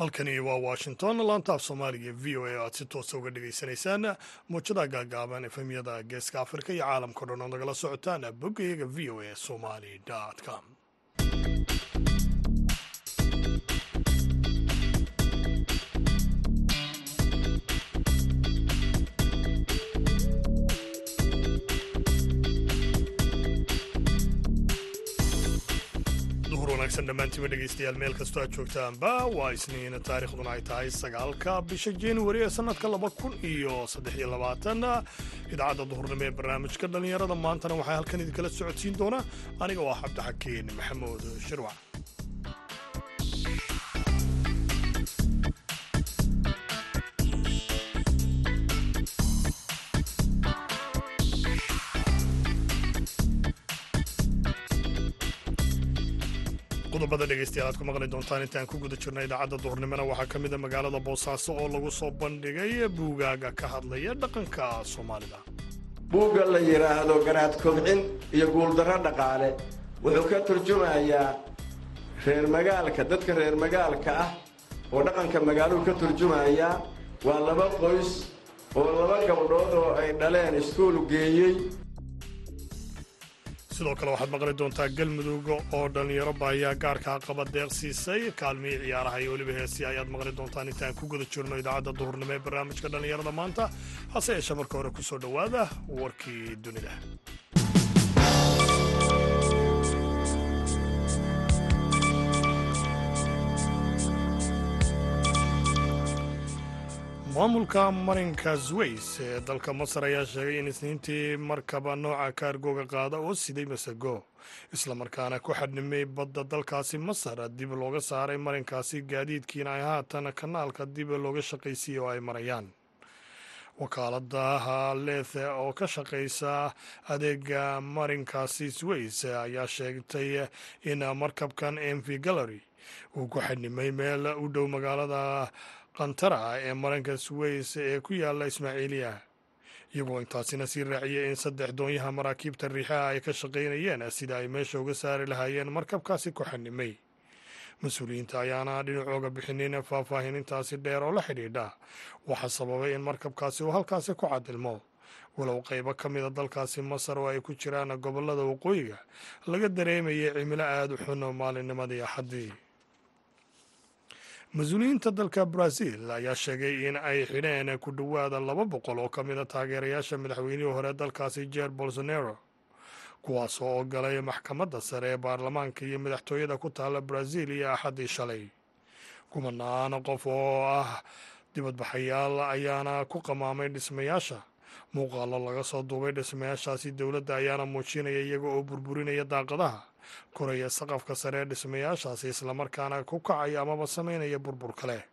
halkani waa washington laantaaf soomaaliga v o a o aad si toosa uga dhagaysanaysaan muujada gaagaaban efemyada geeska afrika iyo caalamkao dhan ood nagala socotaan boggayaga v o a somali com dhammaantiiba dhegaystayaal meel kastoo aad joogtaanba waa isniin taarikhduna ay tahay sagaalka bisha januari ee sannadka laba kun iyo saddex iyo labaatan. Idaacadda duhurnimo ee barnaamijka dhallinyarada maantana waxaa halkan idinkala socodsiin doona aniga ah cabdixakiin maxamuud shirwac qodobada dhegaystayaal aad ku maqli doontaan intaan ku guda jirna idaacadda duhurnimona waxaa ka mid a magaalada boosaaso oo lagu soo bandhigay buugaaga ka hadlaya dhaqanka soomaalida. Buugga la yidhaahdo garaad kobcin iyo guuldarro dhaqaale wuxuu ka turjumayaa reer magaalka dadka reer magaalka ah oo dhaqanka magaaluhu ka turjumayaa. Waa laba qoys oo laba gabdhood oo ay dhaleen iskuul geeyey sidoo kale waxaad maqli doontaa galmudug oo dhallinyaro baahiyaa gaarkaa qaba deeq siisay kaalmihii ciyaaraha iyo weliba heesii ayaad maqli doontaan intaan ku guda jirno idaacadda duhurnimo ee barnaamijka dhallinyarada maanta. Hase yeeshee marka hore ku soo dhowaada warkii dunida maamulka marinka sways ee dalka masar ayaa sheegay in isniintii markaba nooca kaargooga qaada oo siday masago islamarkaana ku xadhimay badda dalkaasi masar. Dib looga saaray marinkaasi gaadiidkiina ay haatan kanaalka dib looga shaqaysiiyey oo ay marayaan. Wakaaladaha leethe oo ka shaqaysa adeega marinkaasi sways ayaa sheegtay in markabkan mv gallery uu ku xadhimay meel u dhow magaalada qantara ee maranka sways ee ku yaalla ismaaciiliya iyagoo intaasina sii raaciyay in saddex doonyaha maraakiibta riixaha ay ka shaqaynayeen sida ay meesha uga saari lahaayeen markabkaasi ku xanimay mas'uuliyiinta ayaana dhinacooga bixinin faahfaahinintaasi dheer oo la xidhiidha. Waxaa sababay in markabkaasi uu halkaasi ku cadilmo walow qaybo ka mida dalkaasi masar oo ay ku jiraan gobollada waqooyiga laga dareemayay cimilo aada u xun maalinnimadii axaddii mas'uuliyiinta dalka brazil ayaa sheegay in ay xidheen ku dhowaada laba boqol oo ka mida taageerayaasha madaxweynihii hore dalkaasi jer bolsonaro kuwaas oo galay maxkamadda sare ee baarlamaanka iyo madaxtooyada ku taalla brazil iyo axaddii shalay. Kumanaan qof oo ah dibadbaxayaal ayaana ku qamaamay dhismayaasha. Muuqaallo laga soo duubay dhismayaashaasi dowladda ayaana muujinaya iyaga oo burburinaya daaqadaha koraya saqafka sare ee dhismayaashaasi islamarkaana ku kacaya amaba samaynaya burbur kale.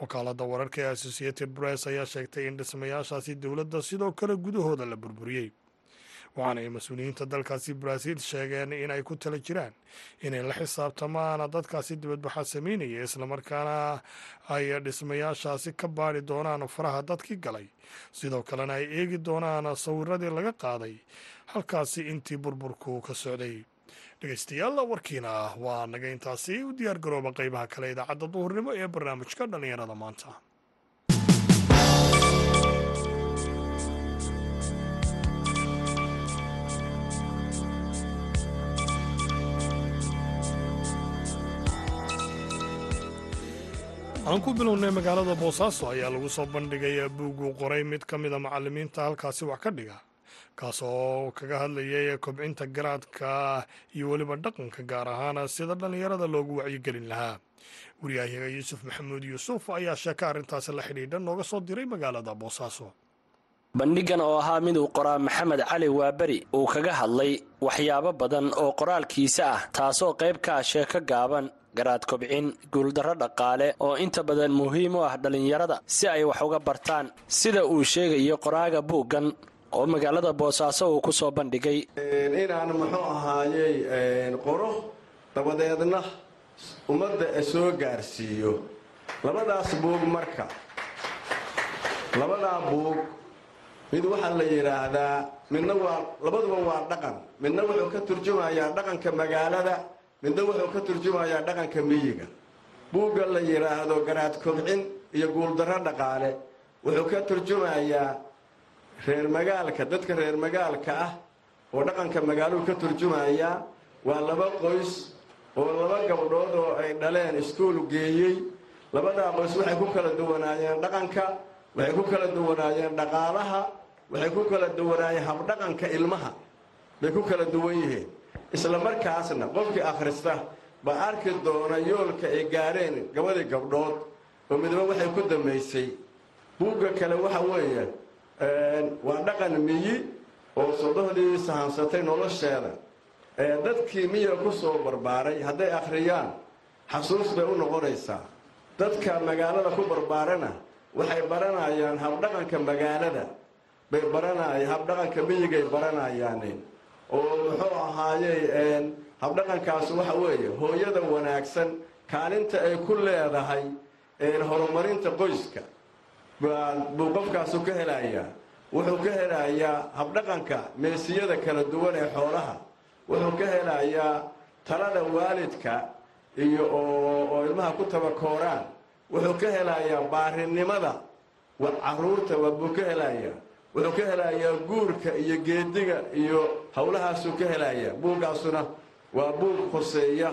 Wakaaladda wararka ee associated press ayaa sheegtay in dhismayaashaasi dowladda sidoo kale gudahooda la burburiyey. Waxaana ay mas'uuliyiinta dalkaasi brazil sheegeen in ay ku tala jiraan inay la xisaabtamaan dadkaasi dibadbaxa samaynaya islamarkaana ay dhismayaashaasi ka baadhi doonaan faraha dadkii galay. Sidoo kalena ay eegi doonaan sawiradii laga qaaday halkaasi intii burburku ka socday dhegaystayaal warkiina waa naga intaasi u diyaar garooba qaybaha kale idaacadda duhurnimo ee barnaamijka dhallinyarada maanta. Aan ku bilownay magaalada boosaaso ayaa lagu soo bandhigay buugguu qoray mid ka mida macallimiinta halkaasi wax ka dhiga kaas oo kaga hadlayay kobcinta garaadka iyo weliba dhaqanka gaar ahaan sida dhallinyarada loogu wacyigelin lahaa. Waryahayaga yuusuf maxamuud yuusuf ayaa sheeka arrintaasi la xidhiidha nooga soo diray magaalada boosaaso. Bandhigan oo ahaa mid uu qoraa maxamed cali waaberi uu kaga hadlay waxyaabo badan oo qoraalkiisa ah taasoo qayb ka ah sheeko gaaban garaad kobcin guuldarro dhaqaale oo inta badan muhiim u ah dhallinyarada si ay wax uga bartaan. Sida uu sheegayo qoraaga buuggan oo magaalada boosaaso uu ku soo bandhigay. Inaan muxuu ahaayey qoro dabadeedna ummadda soo gaarsiiyo. Labadaas buug marka. Labadaa buug mid waxaa la yidhaahdaa midna waa labaduba waa dhaqan. Midna wuxuu ka turjumayaa dhaqanka magaalada midna wuxuu ka turjumayaa dhaqanka miyiga. Buugga la yidhaahdo garaad kobcin iyo guuldarro dhaqaale. Wuxuu ka turjumayaa reer magaalka dadka reer magaalka ah oo dhaqanka magaaluu ka turjumayaa waa laba qoys oo laba gabdhood oo ay dhaleen iskuul geeyey. Labadaa qoys waxay ku kala duwanaayeen dhaqanka waxay ku kala duwanaayeen dhaqaalaha waxay ku kala duwanaayeen habdhaqanka ilmaha. Bay ku kala duwan yihiin. Isla markaasna qofkii akhrista baa arki doona yoolka ay gaareen gabadii gabdhood. Oo midba waxay ku damaysay. Buugga kale waxa weeye waa dhaqan miyi oo sodohdii sahansatay nolosheeda. Dadkii miyiga ku soo barbaaray hadday akhriyaan xasuus bay u noqonaysaa. Dadka magaalada ku barbaarana waxay baranayaan habdhaqanka magaalada. Bay baranay habdhaqanka miyigay baranayaan oo muxuu ahaayey habdhaqankaas waxa weeye hooyada wanaagsan kaalinta ay ku leedahay horumarinta qoyska buu qofkaasu ka helayaa. Wuxuu ka helayaa habdhaqanka meesiyada kala duwan ee xoolaha. Wuxuu ka helayaa talada waalidka iyo oo ilmaha ku tabakooraan wuxuu ka helayaa baarinimada carruurta buu ka helayaa. Wuxuu ka helayaa guurka iyo geediga iyo howlahaasuu ka helayaa. Buuggaasuna waa buug khuseeya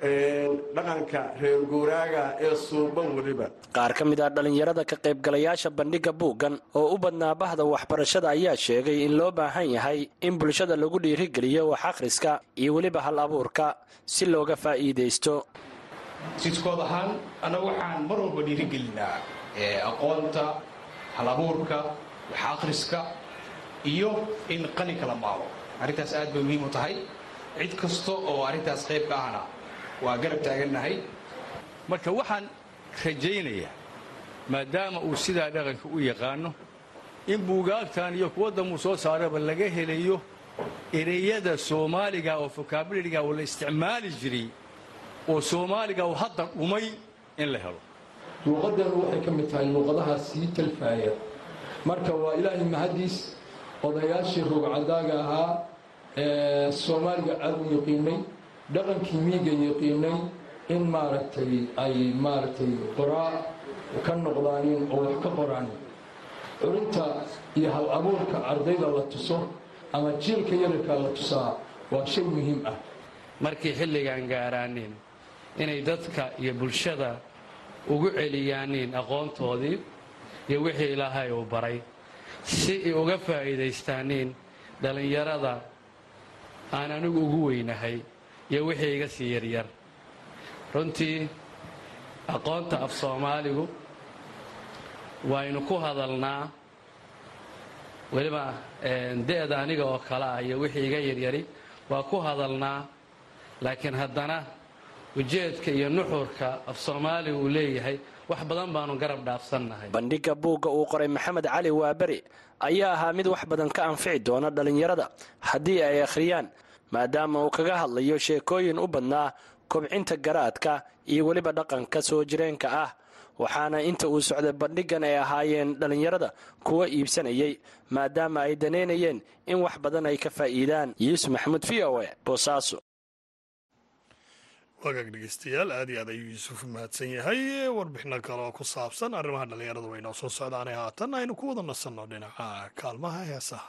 dhaqanka reer guuraaga ee suuban weliba qaar ka mid ah dhallinyarada ka qaybgalayaasha bandhigga buuggan oo u badnaa bahda waxbarashada ayaa sheegay in loo baahan yahay in bulshada lagu dhiirigeliyo wax akhriska iyo weliba hal abuurka si looga faa'iidaysto. Jidkood ahaan annagu waxaan mar walba dhiirigelinaa aqoonta hal abuurka wax akhriska iyo in qalinka la maalo arrintaas aad bay muhiim u tahay. Cid kasta oo arrintaas qayb ka ahna waa garab taagannahay. Marka waxaan rajaynayaa maadaama uu sidaa dhaqanka u yaqaano in buugaagtan iyo kuwa damuu soo saaraba laga helayo ereyada soomaaliga oo fokaabulariga oo la isticmaali jiray oo soomaaliga oo hadda dhumay in la helo. Luuqadeenu waxay ka mid tahay luuqadaha sii talfaaya. Marka waa ilaahay mahadiis odayaashii rogcadaaga ahaa ee soomaaliga aad u yaqiinay dhaqankii miiga yaqiinay in maaragtay ay maaragtay qoraa ka noqdaanin oo wax ka qoraanin curinta iyo hal abuurka ardayda la tuso ama jiilka yararka la tusaa waa shay muhiim ah. Markay xilligan gaaraanin inay dadka iyo bulshada ugu celiyaanin aqoontoodii iyo wixii ilaahay uu baray si ay uga faa'iidaystaaniin dhallinyarada aan anigu ugu weynahay iyo wixii iga sii yaryar. Runtii aqoonta af soomaaligu waynu ku hadalnaa weliba de'da aniga oo kale ah iyo wixii iga yaryari waa ku hadalnaa. Laakiin haddana ujeedka iyo nuxurka af soomaaliga uu leeyahay wax badan baanu garab dhaafsannahay. Bandhigga buugga uu qoray maxamed cali waaberi ayaa ahaa mid wax badan ka anfici doona dhallinyarada haddii ay akhriyaan maadaama uu kaga hadlayo sheekooyin u badnaa kobcinta garaadka iyo weliba dhaqanka soo jireenka ah. Waxaana inta uu socday bandhiggan ay ahaayeen dhallinyarada kuwa iibsanayay maadaama ay daneynayeen in wax badan ay ka faa'iidaan. Yuusuf maxamuud v o e boosaaso wagaag dhegeystayaal aad iyo aad ayuu yuusuf mahadsan yahay. Warbixino kale oo ku saabsan arrimaha dhallinyarada waynoo soo socdaanay haatan aynu ku wada nasanno dhinaca kaalmaha heesaha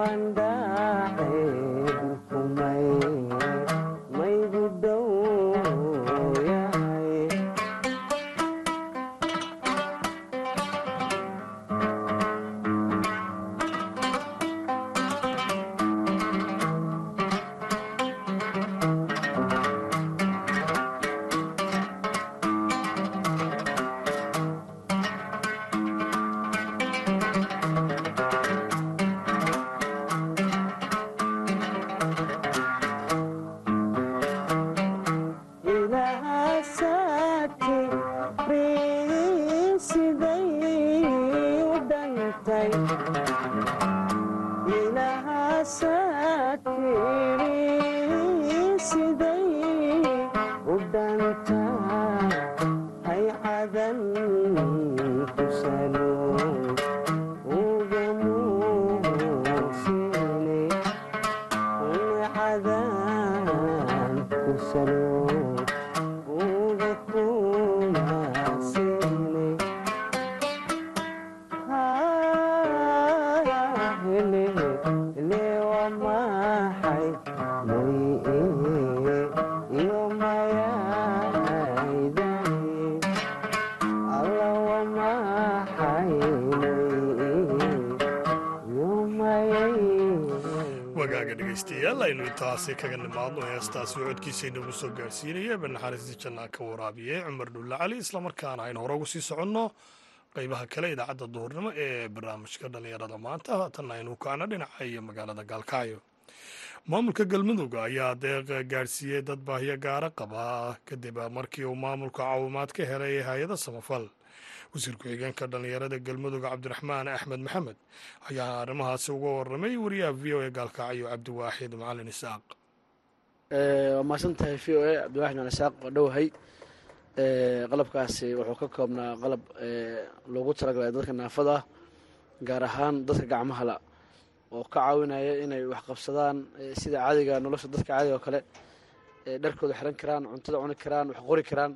riisiday u dhantay heestaasi codkiisa inagu soo gaarsiinaya. Banaxariistii jannaa ka waraabiyey cumar dhulle cali islamarkaana aynu hore ugu sii soconno qeybaha kale idaacadda duhurnimo ee barnaamijka dhallinyarada maanta. Haatanna aynu kacno dhinaca iyo magaalada gaalkacyo maamulka galmudug ayaa deeq gaadhsiiyey dad baahiyo gaara qaba. Kadib markii uu maamulka caawimaad ka helay hay'ada samafal wasiir ku-xigeenka dhallinyarada galmudug cabdiraxmaan axmed maxamed ayaa arrimahaasi uga waramay wariyaha v o e gaalkacyo cabdiwaaxid macalin isaaq waa mahadsan tahay v o a cabdiwaxid macalin isaaq waa dhowahay qalabkaasi wuxuu ka koobnaa qalab loogu talagalay dadka naafada ah gaar ahaan dadka gacmahala oo ka caawinaya inay wax qabsadaan sida caadiga nolosha dadka caadiga oo kale. Dharkooda xiran karaan cuntada cuni karaan wax qori karaan.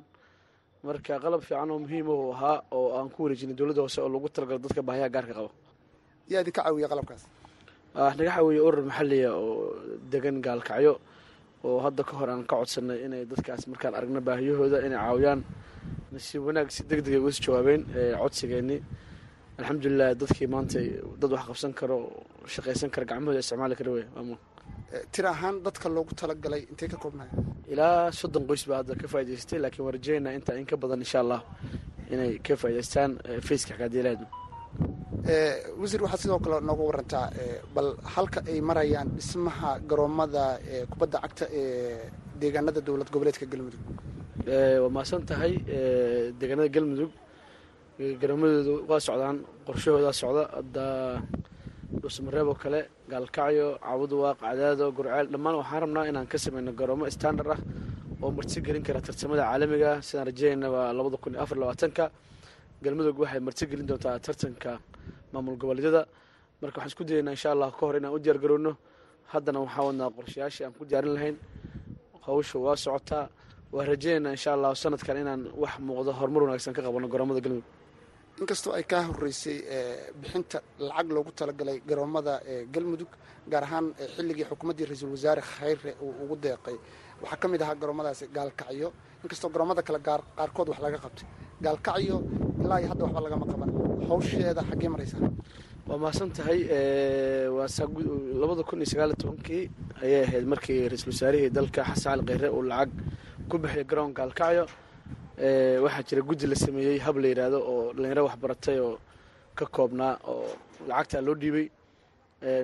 Marka qalab fiican oo muhiim u ahaa oo aan ku wareejinay dowladda hoose oo loogu talagalo dadka baahiyaha gaarka qaba. Yaa idinka caawiya qalabkaas? Naga caawiye urur maxaliya oo degan gaalkacyo oo hadda ka hor aan ka codsanay inay dadkaas markaan aragno baahiyahooda inay caawiyaan nasiib wanaag si deg degay uga soo jawaabeen codsigeennii alxamdulilah dadkii maanta dad wax qabsan karo shaqaysan kara gacmahooda isticmaali kara wey maamul. Tira ahaan dadka loogu talagalay intay ka koobnaya ilaa soddon qoys baa hadda ka faa'idaystay laakiin waan rajeynaa intaa in ka badan insha allah inay ka faa'idaystaan faceka xagaadiilaadu wasiir waxaad sidoo kale nooga warantaa bal halka ay marayaan dhismaha garoomada kubadda cagta ee deegaanada dowlad goboleedka galmudug. Waa mahadsan tahay deegaanada galmudug. Garoomadoodu waa socdaan qorshahoodaa socda hadda dhuusmareeb oo kale gaalkacyo caabuduwaaq cadaado gurceel dhammaan waxaan rabnaa inaan ka sameyno garoomo standard ah oo marti gelin kara tartamada caalamiga. Sidaan rajeynayna waa labada kun afar labaatanka. Galmudug waxay marti gelin doontaa tartanka maamul goboleedyada marka waxaan isku dayaynaa insha allah ka hor inaan u diyaar haddana waxaan wadnaa qorshayaashii aan ku diyaarin lahayn. Hawsha waa socotaa waan rajeynaynaa insha allah sanadkan inaan wax muuqdo horumar wanaagsan ka qabano garoomada galmudug inkastoo ay kaa horeysay bixinta lacag loogu talagalay garoomada galmudug gaar ahaan xilligii xukuumaddii ra'iisul wasaare khayre uu ugu deeqay waxaa ka mid ahaa garoomadaasi gaalkacyo. Inkastoo garoomada kale qaarkood wax laga qabtay. Gaalkacyo ilaa iyo hadda waxba lagama qaban hawsheeda xaggee maraysaa? Waa mahadsan tahay waa labada kun iyo sagaal iyo tobankii ayay ahayd markii ra'iisul wasaarihii dalka xasan cali kheyre uu lacag ku bixiyay garoon gaalkacyo waxaa jira guddi la sameeyey hab la yidhaahdo oo dhalinyaro waxbaratay oo ka koobnaa oo lacagtaa loo dhiibay.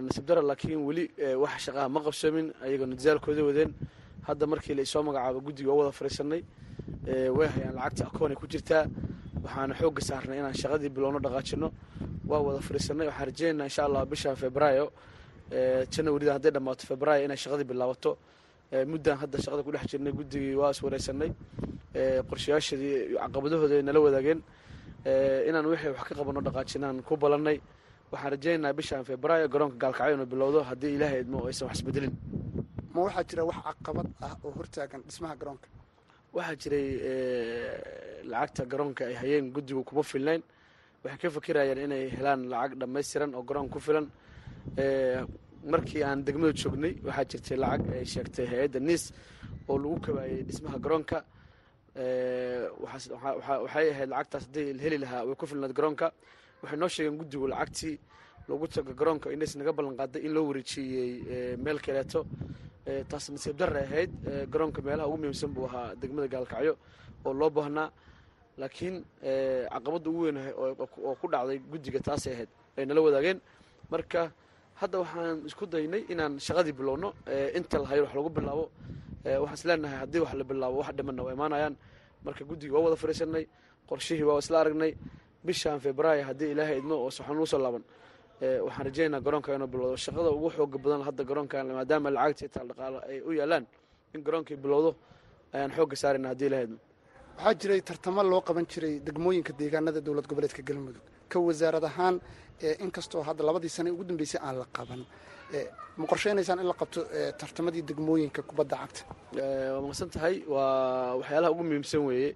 Nasiib dara laakiin weli wax shaqaha ma qabsoomin ayagoo nitizaalkooda wadeen. Hadda markii la isoo magacaabo guddiga oo wada fadhiisanay way hayaan lacagta akoon ay ku jirtaa waxaana xoogga saarnay inaan shaqadii bilowno dhaqaajino. Waa wada fariisanay waxaan rajeynaa insha allah bishan februaayo janwarida hadday dhammaato februaayo inay shaqadii bilaabato. Muddan hadda shaqada ku dhex jirnay guddigii waa is wareysanay qorshayaashadii caqabadahooda nala wadaageen. Inaan wixii wax ka qabanno dhaqaajinaan ku balannay. Waxaan rajeynaynaa bishan februaayo garoonka gaalkacyo inuu bilowdo haddii ilaahay idmo aysan wax isbedelin. Ma waxaa jira wax caqabad ah oo hortaagan dhismaha garoonka waxaa jiray lacagta garoonka ay hayeen guddigu kuma filnayn. Waxay ka fakirayeen inay helaan lacag dhammaystiran oo garoonka ku filan. Markii aan degmada joognay waxaa jirtay lacag ay sheegtay hay'adda niis oo lagu kabaayey dhismaha garoonka. Waxay ahayd lacagtaas haddii la heli lahaa way ku filnayd garoonka. Waxay noo sheegeen guddigu lacagtii loogu tago garoonka inays naga ballan qaaday in loo wareejiyey meel kaleeto taas nasiib darre ahayd. Garoonka meelaha ugu muhiimsan buu ahaa degmada gaalkacyo oo loo baahnaa. Laakiin caqabadda ugu weyn oo ku dhacday guddiga taasay ahayd ay nala wadaageen. Marka hadda waxaan isku daynay inaan shaqadii bilowno. Inta la hayo wax lagu bilaabo. Waxaan is leenahay haddii wax la bilaabo wax dhimanna waa imaanayaan. Marka guddigii waa wada fariisanay qorshihii waa isla aragnay. Bishan februaayo haddii ilaahay idmo oo saxan u soo laaban waxaan rajeynaynaa garoonka inuu bilowdo. Shaqada ugu xooga badan hadda garoonkan maadaama lacagtii taal dhaqaalo ay u yaalaan in garoonkii bilowdo ayaan xoogga saarayna haddii ilaahay idmo waxaa jiray tartamo loo qaban jiray degmooyinka deegaanada dowlad goboleedka galmudug. Ka wasaarad ahaan inkastoo hadda labadii sane ugu dambeysay aan la qaban ma qorsheynaysaan in la qabto tartamadii degmooyinka kubadda cagta? Waa maqsan tahay waa waxyaalaha ugu muhiimsan weeye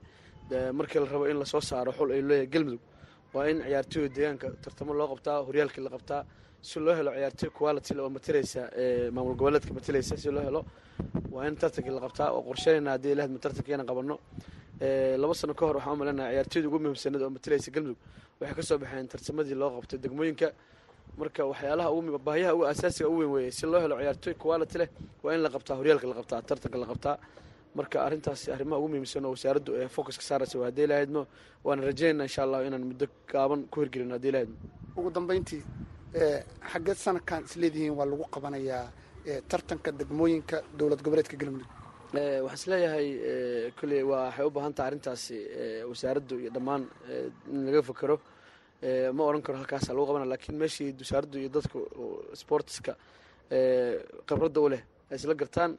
markii la rabo in la soo saaro xul ay leeyahay galmudug waa in ciyaartooyda deegaanka tartamo loo qabtaa horyaalkii la qabtaa si loo helo ciyaartooy quality oo matalaysa maamul goboleedka matalaysa si loo helo. Waa in tartankii la qabtaa oo qorsheynayna haddii ilaahadma tartankiina qabanno. Laba sano ka hor waxaan u maleynaha ciyaartooyda ugu muhiimsaneed oo matalaysa galmudug waxay ka soo baxeen tartamadii loo qabtay degmooyinka. Marka waxyaalaha baahiyaha ugu asaasiga u weyn weeye si loo helo ciyaartooy quality leh waa in la qabtaa horyaalka la qabtaa tartanka la qabtaa marka arrintaasi arrimaha ugu muhiimsan oo wasaaraddu ee focuska saaraysa waa haddii ilaahadmo waana rajeynaa insha allah inaan muddo gaaban ku hirgelin haddii ilaahadmo ugu dambeyntii xaggeed sanadkan isleedihiin waa lagu qabanayaa tartanka degmooyinka dowlad goboleedka galmudug waxaan is leeyahay kolley waa waxay u baahan tahay arrintaasi wasaaraddu iyo dhammaan in laga fekero. Ma odhan karo halkaasa lagu qabana laakiin meeshii wasaaraddu iyo dadka sportska khibradda u leh isla gartaan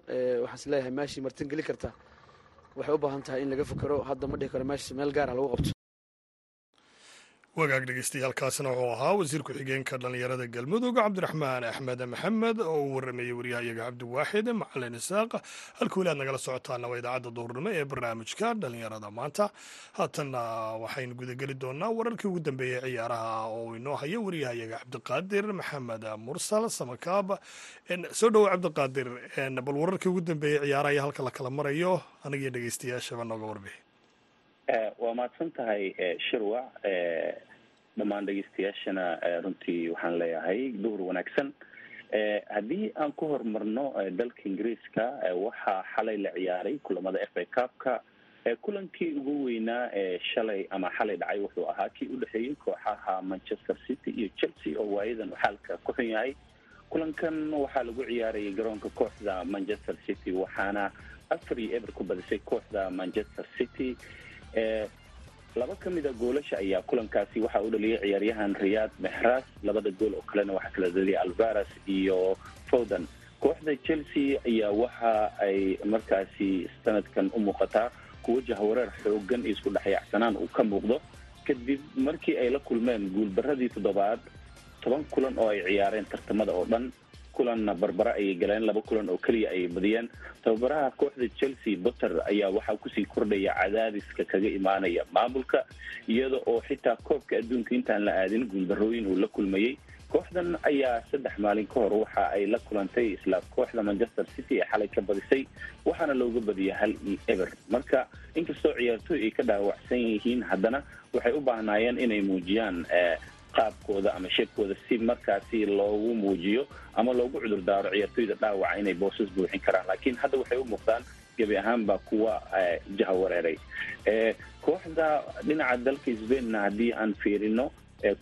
waxaan is leeyahay meeshii martin geli karta. Waxay u baahan tahay in laga fekero hadda ma dhihi karo meesha meel gaara lagu qabto wagaag dhegeystayaaalkaasna wuxuu ahaa wasiir ku-xigeenka dhallinyarada galmudug cabdiraxmaan axmed maxamed oo uu warameeyey waryahayaga cabdiwaaxid macalin isaaq. Halka weli aad nagala socotaana waa idaacadda duhurnimo ee barnaamijka dhallinyarada. Maanta haatanna waxaynu gudageli doonaa wararkii ugu dambeeyey ciyaaraha oo inoo hayo waryahayaga cabdiqaadir maxamed mursal samakaab soo dhowo cabdiqaadir bal wararkii ugu dambeeyey ciyaaraha iyo halka la kala marayo anigiyo dhegeystayaashaba nooga warbixi waa mahadsan tahay shirwac dhammaan dhegeystayaashana runtii waxaan leeyahay duhur wanaagsan. Haddii aan ku horumarno dalka ingiriiska waxaa xalay la ciyaaray kulamada f a cupka kulankii ugu weynaa ee shalay ama xalay dhacay wuxuu ahaa kii u dhexeeyey kooxaha manchester city iyo chelsea oo waayadan xaalka ku xun yahay. Kulankan waxaa lagu ciyaarayay garoonka kooxda manchester city waxaana afar iyo eber ku badisay kooxda manchester city laba ka mid a goolasha ayaa kulankaasi waxaa u dhaliyay ciyaaryahan riyad mexras labada gool oo kalena waxaa kala dhaliyay alvaras iyo foden. Kooxda chelsea ayaa waxa ay markaasi sanadkan u muuqataa kuwo jahwareer xoogan iyo isku dhexyaacsanaan uu ka muuqdo. Kadib markii ay la kulmeen guulbaradii toddobaad toban kulan oo ay ciyaareen tartamada oo dhan kulanna barbara ayay galeen laba kulan oo keliya ayay badiyeen. Tababaraha kooxda chelsea botter ayaa waxaa ku sii kordhaya cadaadiska kaga imaanaya maamulka iyada oo xitaa koobka adduunka intaan la aadin guuldarooyin uu la kulmayey kooxdan ayaa saddex maalin ka hor waxa ay la kulantay isla kooxda manchester city ee xalay ka badisay waxaana looga badiyay hal iyo eber. Marka inkastoo ciyaartooy ay ka dhaawacsan yihiin haddana waxay u baahnaayeen inay muujiyaan qaabkooda ama sheebkooda si markaasi loogu muujiyo ama loogu cudur daaro ciyaartooyda dhaawaca inay boosas buuxin karaan. Laakiin hadda waxay u muuqdaan gebi ahaanba kuwa jaha wareeray. Kooxda dhinaca dalka sbainna haddii aan fiirino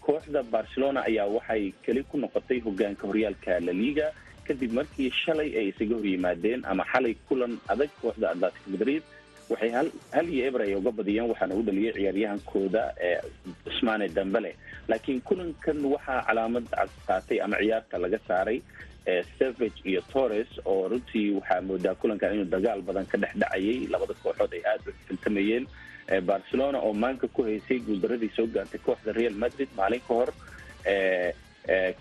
kooxda barcelona ayaa waxay keli ku noqotay hogaanka horyaalka laliga kadib markii shalay ay isaga hor yimaadeen ama xalay kulan adag kooxda atletic madrid waxay hal iyo eber ay uga badiyeen waxaana u dhaliyay ciyaaryahankooda cusmaane dambele laakiin kulankan waxaa calaamad qaatay ama ciyaarta laga saaray savage iyo torres oo runtii waxaa moodaa kulankan inuu dagaal badan ka dhex dhacayay. Labada kooxood ay aada u filtamayeen barcelona oo maanka ku haysay guuldaradii soo gaartay kooxda real madrid maalin ka hor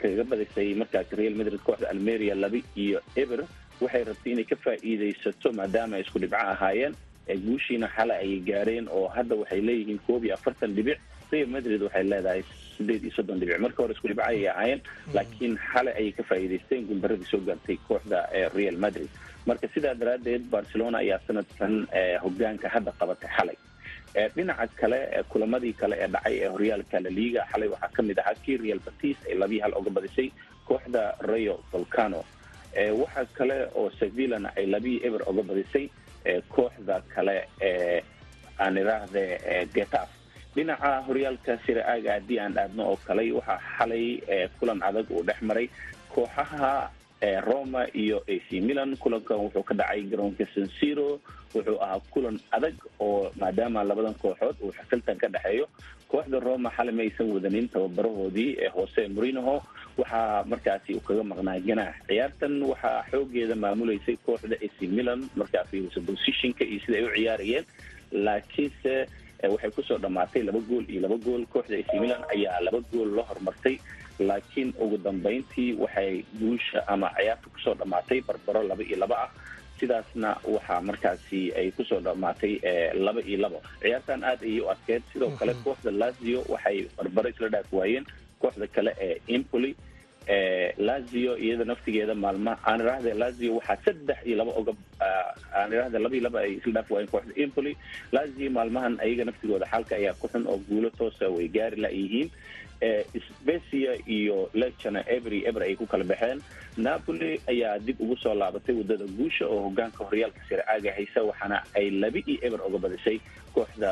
kaga badisay markaas real madrid kooxda almeria laba iyo eber. Waxay rabtay inay ka faa'iidaysato maadaama ay isku dhibco ahaayeen guushiina xalay ayay gaareen oo hadda waxay leeyihiin koob iyo afartan dhibic. Real madrid waxay leedahay sideed iyo soddon dhibic. Marka hore isku dhibco ayay ahaayeen laakiin xalay ayay ka faa'iidaysteen guuldaradii soo gaartay kooxda real madrid. Marka sidaa daraaddeed barcelona ayaa sanadkan hogaanka hadda qabatay xalay. Dhinaca kale kulamadii kale ee dhacay ee horyaalka laliga xalay waxaa ka mid ahaa kii real batis ay labii hal oga badisay kooxda rayo volcano waxaa kale oo sevillana ay labii eber oga badisay kooxda kale ee aan idhaahde getaf. Dhinaca horyaalka siraaga haddii aan aadno oo kale waxaa xalay kulan adag uu dhex maray. Kooxaha roma iyo ac milan kulankan wuxuu ka dhacay garoonka sansiro wuxuu ahaa kulan adag oo maadaama labadan kooxood uu xifiltan ka dhexeeyo. Kooxda roma xalay ma aysan wadanin tababarahoodii ee hoose morinoho waxaa markaasi uu kaga maqnaa ganaax ciyaartan waxaa xoogeeda maamuleysay kooxda ac milan markaa fiirisa positionka iyo sida ay u ciyaarayeen. Laakiinse waxay ku soo dhammaatay laba gool iyo laba gool. Kooxda ac milan ayaa laba gool la hormartay laakiin ugu dambayntii waxay guusha ama ciyaarta ku soo dhammaatay barbaro laba iyo laba ah. Sidaasna waxaa markaasi ay ku soo dhammaatay laba iyo labo ciyaartan aad ayay u adkeed sidoo kale kooxda lazio waxay barbaro isla dhaaf waayeen kooxda kale ee impoli lazio iyada naftigeeda maalma aan idhaahde lazio waxaa saddex iyo laba oga aan idhaahde laba iyo laba ay isla dhaaf waayeen kooxda impoli lazio maalmahan ayaga naftigooda xaalka ayaa ku xun oo guulo toosa way gaari la-yihiin specia iyo lechana every eber ay ku kala baxeen. Napoli ayaa dib ugu soo laabatay waddada guusha oo hogaanka horyaalka sircaaga haysa waxaana ay laba iyo eber oga badisay kooxda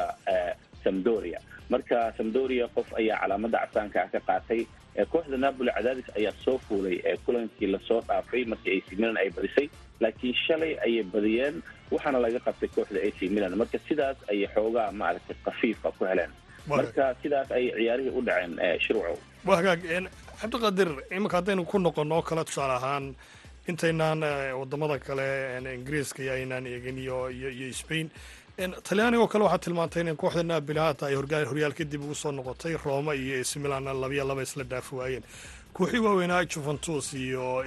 samdoria marka samdoria qof ayaa calaamada casaanka ah ka qaatay kooxda napoli cadaadis ayaa soo fuulay kulankii la soo dhaafay markii ac milan ay badisay. Laakiin shalay ayay badiyeen waxaana laga qabtay kooxda ac milan. Marka sidaas ayay xoogaa maaragtay kafiifa ku heleen. Marka sidaas ayay ciyaarihii u dhaceen shirwacow waa hagaag cabdiqaadir iminka haddaynu ku noqono oo kale tusaale ahaan intaynaan waddamada kale ingiriiska iyo aynaan eegin iyo iyo iyo spain talyaaniga oo kale waxaa tilmaantay in kooxda naabili haata ay horyaalka dib ugu soo noqotay roma iyo ac milan labiya laba isla dhaafi waayeen. Kooxii waaweynaa juventus iyo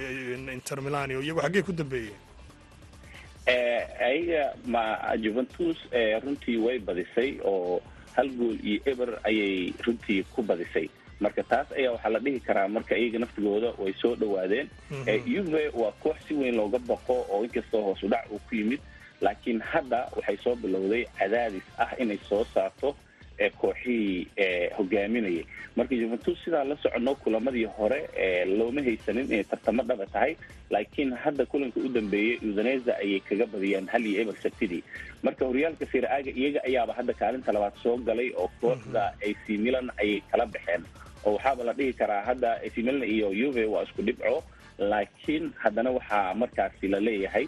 inter milan iyo iyagu xaggee ku dambeeyeen ayaga ma juventus runtii way badisay oo hal gool iyo eber ayay runtii ku badisay. Marka taas ayaa waxaa la dhihi karaa marka iyaga naftigooda way soo dhowaadeen. Uve waa koox si weyn looga baqo oo inkastoo hoos u dhac uu ku yimid laakiin hadda waxay soo bilowday cadaadis ah inay soo saarto kooxihii hogaaminayay. Marka juventus sidaa la socono kulamadii hore looma haysanin inay tartamo dhaba tahay laakiin hadda kulanka u dambeeyey udaneza ayay kaga badiyeen hal iyo eber sabtidii. Marka horyaalka siraaga iyaga ayaaba hadda kaalinta labaad soo galay oo kooxda ac milan ayay kala baxeen. Oo waxaaba la dhihi karaa hadda ac milan iyo uve waa isku dhibco laakiin haddana waxaa markaasi la leeyahay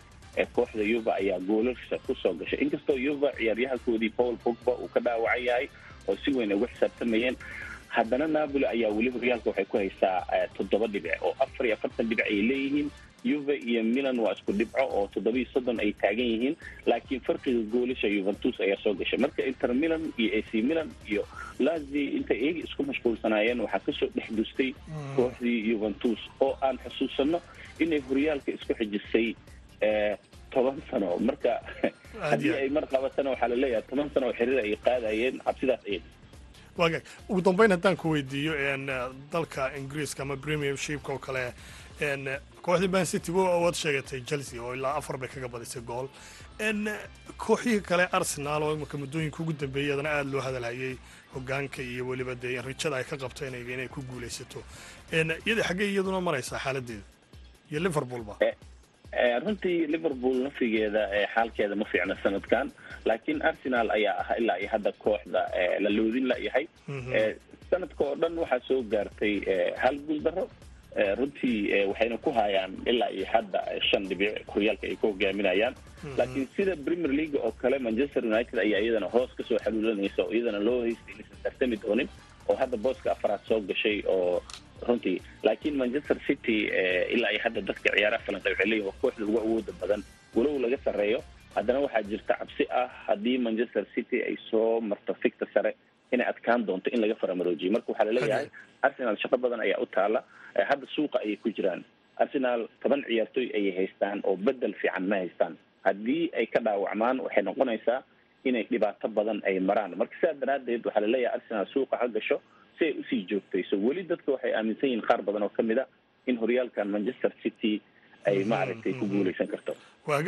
kooxda yuva ayaa goolasha ku soo gashay. Inkastoo yuva ciyaaryahankoodii paul pogba uu ka dhaawacan yahay oo si weyn ay uga xisaabtamayeen haddana napoli ayaa weli horyaalka waxay ku haysaa toddoba dhibic oo afar iyo afartan dhibic ay leeyihiin. Yuve iyo milan waa isku dhibco oo toddoba iyo soddon ay taagan yihiin laakiin farqiga goolasha yuventus ayaa soo gashay. Marka inter milan iyo ac milan iyo lazi intay iyaga isku mashquulsanaayeen waxaa ka soo dhex dustay kooxdii yuventus oo aan xusuusano inay horyaalka isku xijisay toban sano. Marka haddii ay mar qabatana waxaa la leeyahay toban sano oo xiriir ay qaadayeen cabsidaas ay waagaag ugu dambeyn haddaan ku weydiiyo dalka ingiriiska ama premiershipka oo kale kooxdii man city waad sheegatay chelsea oo ilaa afar bay kaga badisay gool. Kooxihii kale arsenal oo imika muddooyinka ugu dambeeyay adana aada loo hadalhayay hogaanka iyo weliba dee rajada ay ka qabto inay ku guulaysato. Iyada xaggee iyaduna maraysaa xaaladeeda iyo liverpoolba runtii liverpool nafigeeda xaalkeeda ma fiicna sanadkan laakiin arsenal ayaa ah ilaa iyo hadda kooxda la loodin layahay sanadka oo dhan waxaa soo gaartay hal guul daro runtii waxayna ku hayaan ilaa iyo hadda shan dhibic horyaalka ay ku hogaaminayaan. Laakiin sida premier league oo kale manchester united ayaa iyadana hoos ka soo xaluulanaysa oo iyadana loo haystay inaysan tartami doonin oo hadda booska afaraad soo gashay oo runtii. Laakiin manchester city ilaa iyo hadda dadka ciyaaraha falanqay waxay leeyihiin waa kooxda ugu awooda badan walow laga sarreeyo. Haddana waxaa jirta cabsi ah haddii manchester city ay soo marto fikta sare inay adkaan doonto in laga faramaroojiyo. Marka waxaa la leeyahay arsenal shaqo badan ayaa u taala. Hadda suuqa ayay ku jiraan. Arsenal toban ciyaartoy ayay haystaan oo bedel fiican ma haystaan. Haddii ay ka dhaawacmaan waxay noqonaysaa inay dhibaato badan ay maraan. Marka sidaa daraadeed waxaa la leeyahay arsenal suuqa ha gasho si ay u sii joogtayso weli dadka waxay aaminsan yihiin qaar badan oo ka mid a in horyaalkan manchester city ay maaragtay ku guuleysan karto. Waa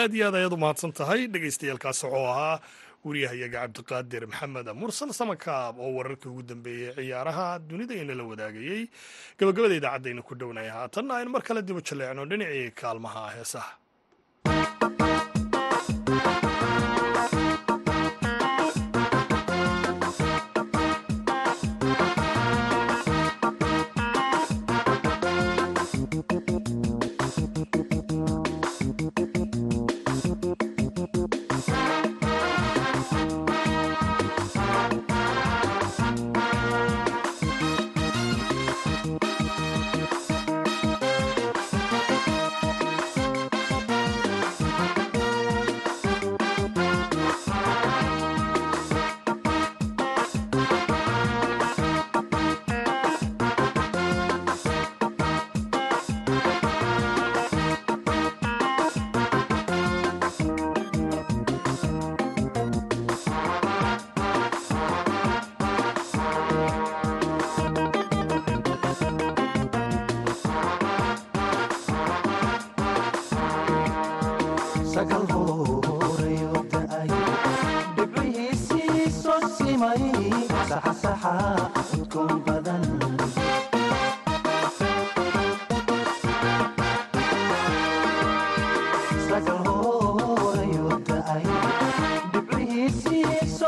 aad iyo aad ayaad u mahadsan tahay dhegaystayaaalkaas wuxuu ahaa wariyahayaga cabdiqaadir maxamed mursal samakaab oo wararkii ugu dambeeyey ciyaaraha dunida inala wadaagayey gabagabada idaacadayna ku dhownaya haatanna aynu mar kale dibu jaleecno dhinacii kaalmaha heesaha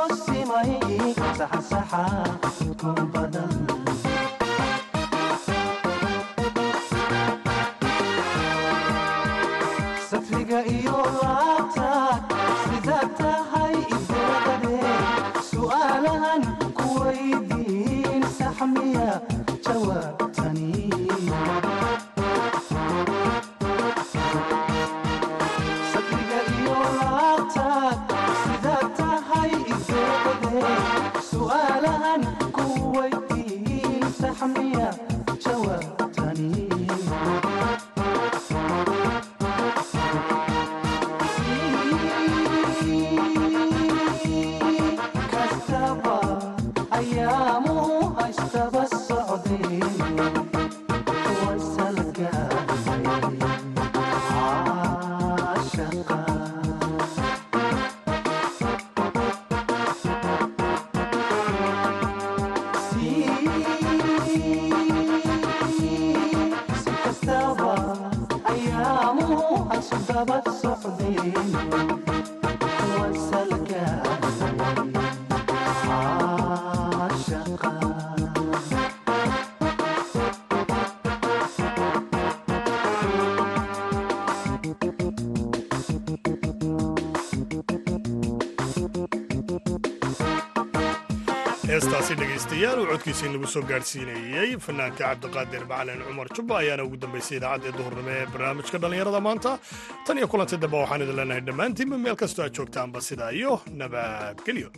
tussimay saxsaxa ku badan. Heestaasi dhegaystayaal uu codkiisa inagu soo gaadhsiinayey fanaanka cabdiqaadir macalin cumar jubba ayaana ugu dambaysay idaacadda duhurnimo ee barnaamijka dhallinyarada maanta. Tan iyo kulanti dambe waxaan idin leenahay dhammaantiinba meel kastoo aad joogtaanba sidaa iyo nabadgelyo